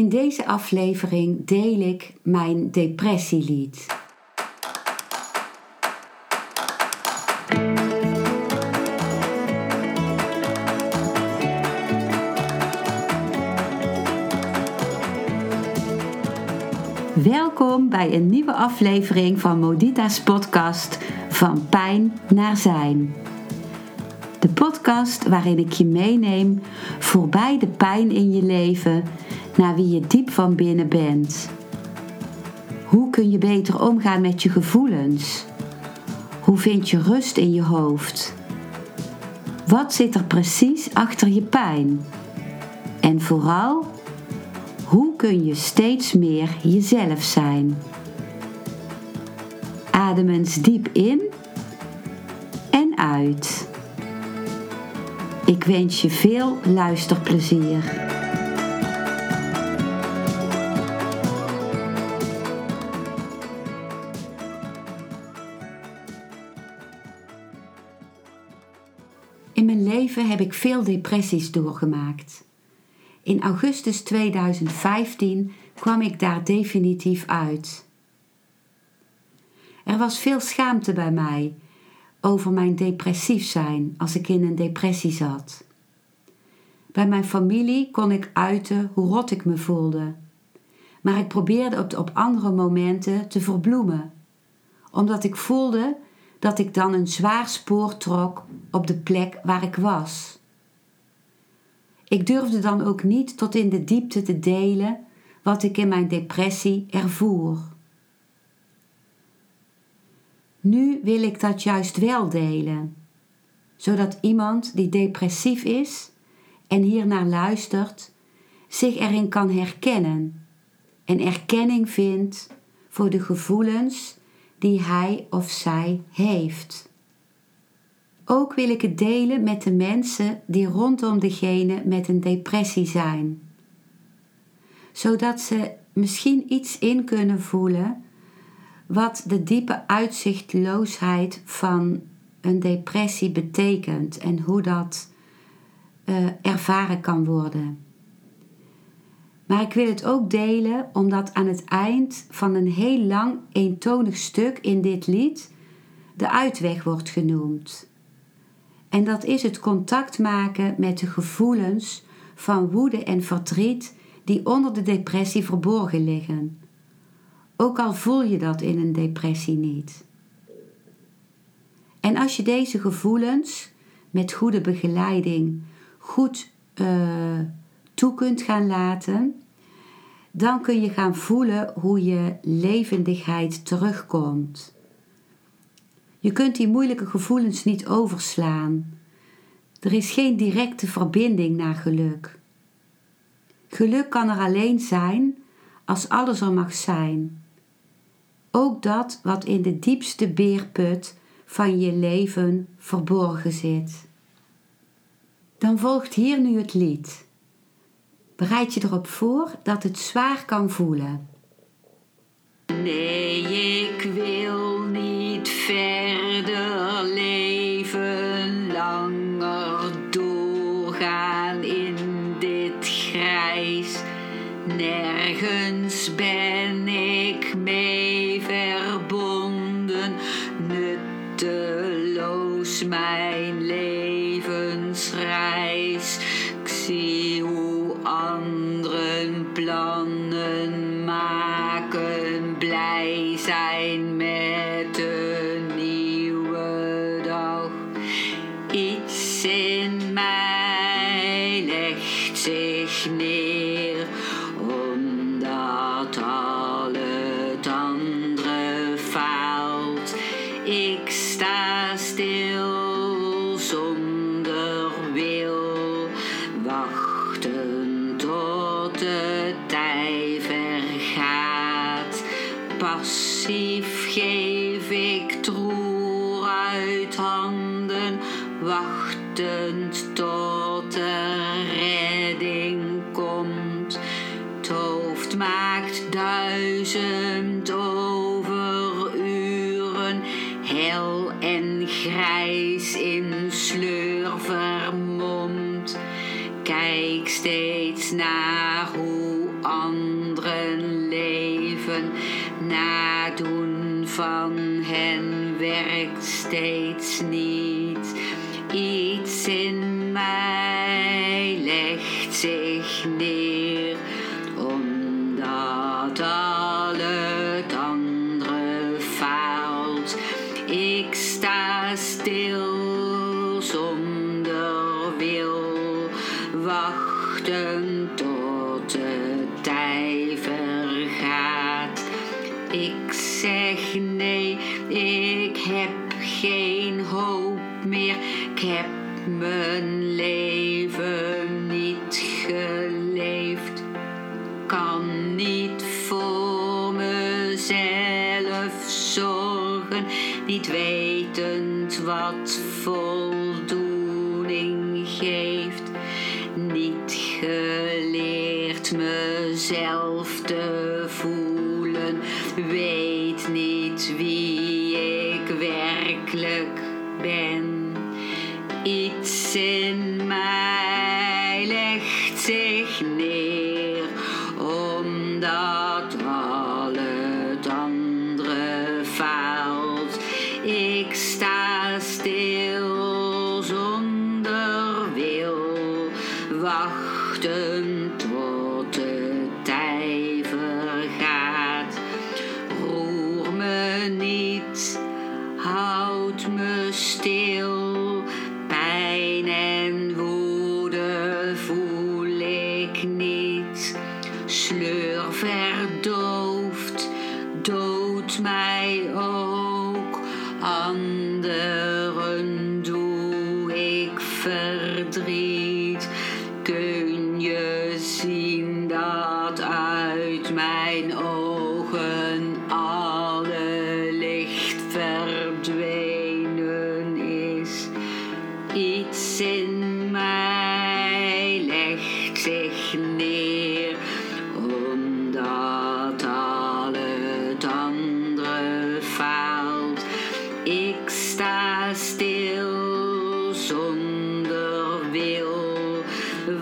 In deze aflevering deel ik mijn depressielied. Welkom bij een nieuwe aflevering van Modita's podcast Van Pijn naar Zijn. De podcast waarin ik je meeneem voorbij de pijn in je leven naar wie je diep van binnen bent. Hoe kun je beter omgaan met je gevoelens? Hoe vind je rust in je hoofd? Wat zit er precies achter je pijn? En vooral, hoe kun je steeds meer jezelf zijn? Adem eens diep in en uit. Ik wens je veel luisterplezier. Heb ik veel depressies doorgemaakt. In augustus 2015 kwam ik daar definitief uit. Er was veel schaamte bij mij over mijn depressief zijn als ik in een depressie zat. Bij mijn familie kon ik uiten hoe rot ik me voelde, maar ik probeerde op andere momenten te verbloemen, omdat ik voelde dat ik dan een zwaar spoor trok op de plek waar ik was. Ik durfde dan ook niet tot in de diepte te delen wat ik in mijn depressie ervoer. Nu wil ik dat juist wel delen, zodat iemand die depressief is en hiernaar luistert, zich erin kan herkennen en erkenning vindt voor de gevoelens die hij of zij heeft. Ook wil ik het delen met de mensen die rondom degene met een depressie zijn, zodat ze misschien iets in kunnen voelen wat de diepe uitzichtloosheid van een depressie betekent en hoe dat uh, ervaren kan worden. Maar ik wil het ook delen omdat aan het eind van een heel lang eentonig stuk in dit lied de uitweg wordt genoemd. En dat is het contact maken met de gevoelens van woede en verdriet die onder de depressie verborgen liggen. Ook al voel je dat in een depressie niet. En als je deze gevoelens met goede begeleiding goed uh, toe kunt gaan laten, dan kun je gaan voelen hoe je levendigheid terugkomt. Je kunt die moeilijke gevoelens niet overslaan. Er is geen directe verbinding naar geluk. Geluk kan er alleen zijn als alles er mag zijn. Ook dat wat in de diepste beerput van je leven verborgen zit. Dan volgt hier nu het lied. Bereid je erop voor dat het zwaar kan voelen. Nee, ik wil niet verder leven, langer doorgaan in dit grijs. Nergens ben Passief geef ik troer uit handen, wachtend tot de redding komt. Het hoofd maakt duizend overuren, hel en grijs in sleur vermomd. Kijk steeds naar hoe anderen van hen werkt steeds niet. Iets in mij legt zich neer, omdat al het andere faalt. Ik sta stil zonder wil, wachten niet wetend wat voldoening houd me stil. Pijn en woede voel ik niet. Sleur verdooft, doodt mij ook. Anderen doe ik verdriet. Kun je zien dat uit mijn ogen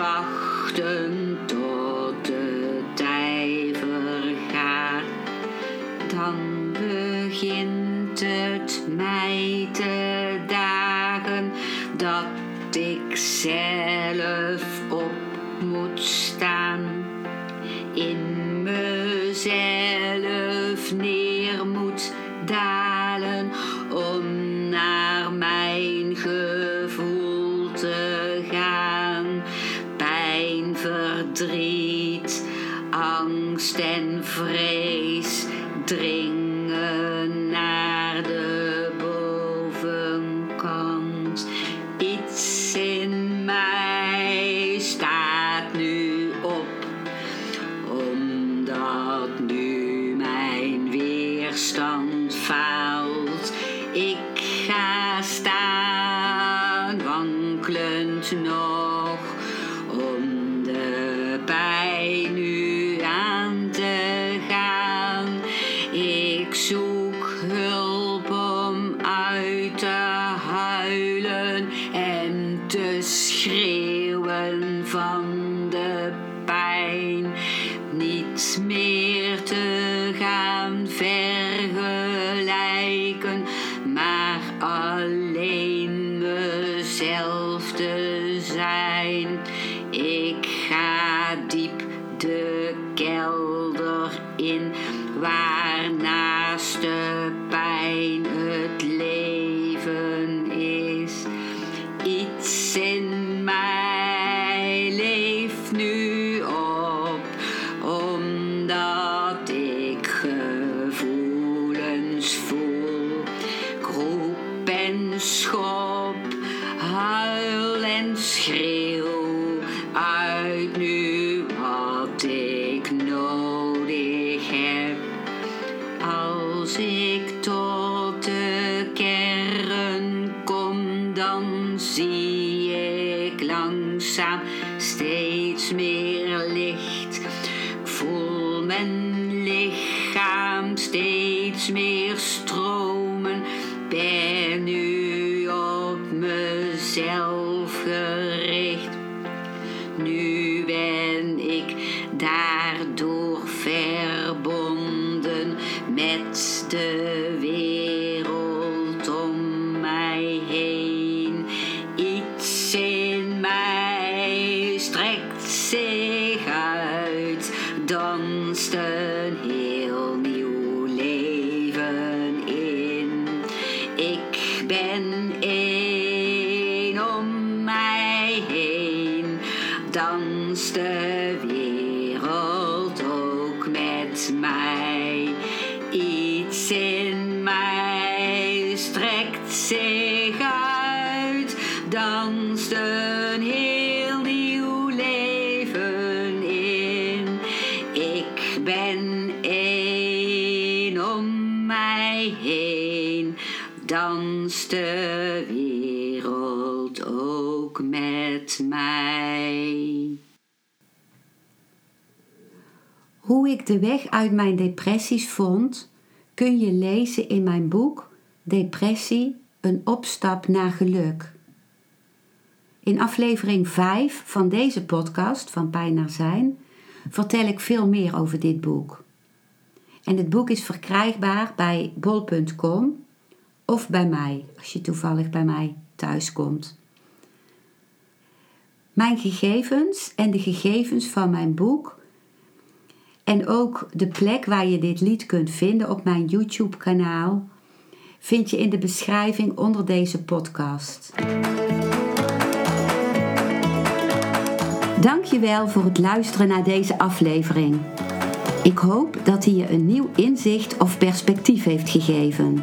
wachten tot de tijd vergaat dan begint het mij te dagen dat ik zelf vrees dringen naar de bovenkant. Iets in mij staat nu op, omdat nu mijn weerstand schreeuwen van de pijn. Niet meer te gaan vergelijken, maar alleen mezelf te zijn. Ik ga diep de kelder in, waar naast de pijn mezelf gericht. Nu ben ik daardoor verbonden met de wereld om mij heen. Iets in mij strekt zich uit, danst een heel nieuw leven in. Ik ben danst de wereld ook met mij. Hoe ik de weg uit mijn depressies vond, kun je lezen in mijn boek Depressie, een opstap naar geluk. In aflevering 5 van deze podcast, Van Pijn naar Zijn, vertel ik veel meer over dit boek. En het boek is verkrijgbaar bij bol.com of bij mij, als je toevallig bij mij thuis komt. Mijn gegevens en de gegevens van mijn boek en ook de plek waar je dit lied kunt vinden op mijn YouTube-kanaal vind je in de beschrijving onder deze podcast. Dankjewel voor het luisteren naar deze aflevering. Ik hoop dat hij je een nieuw inzicht of perspectief heeft gegeven.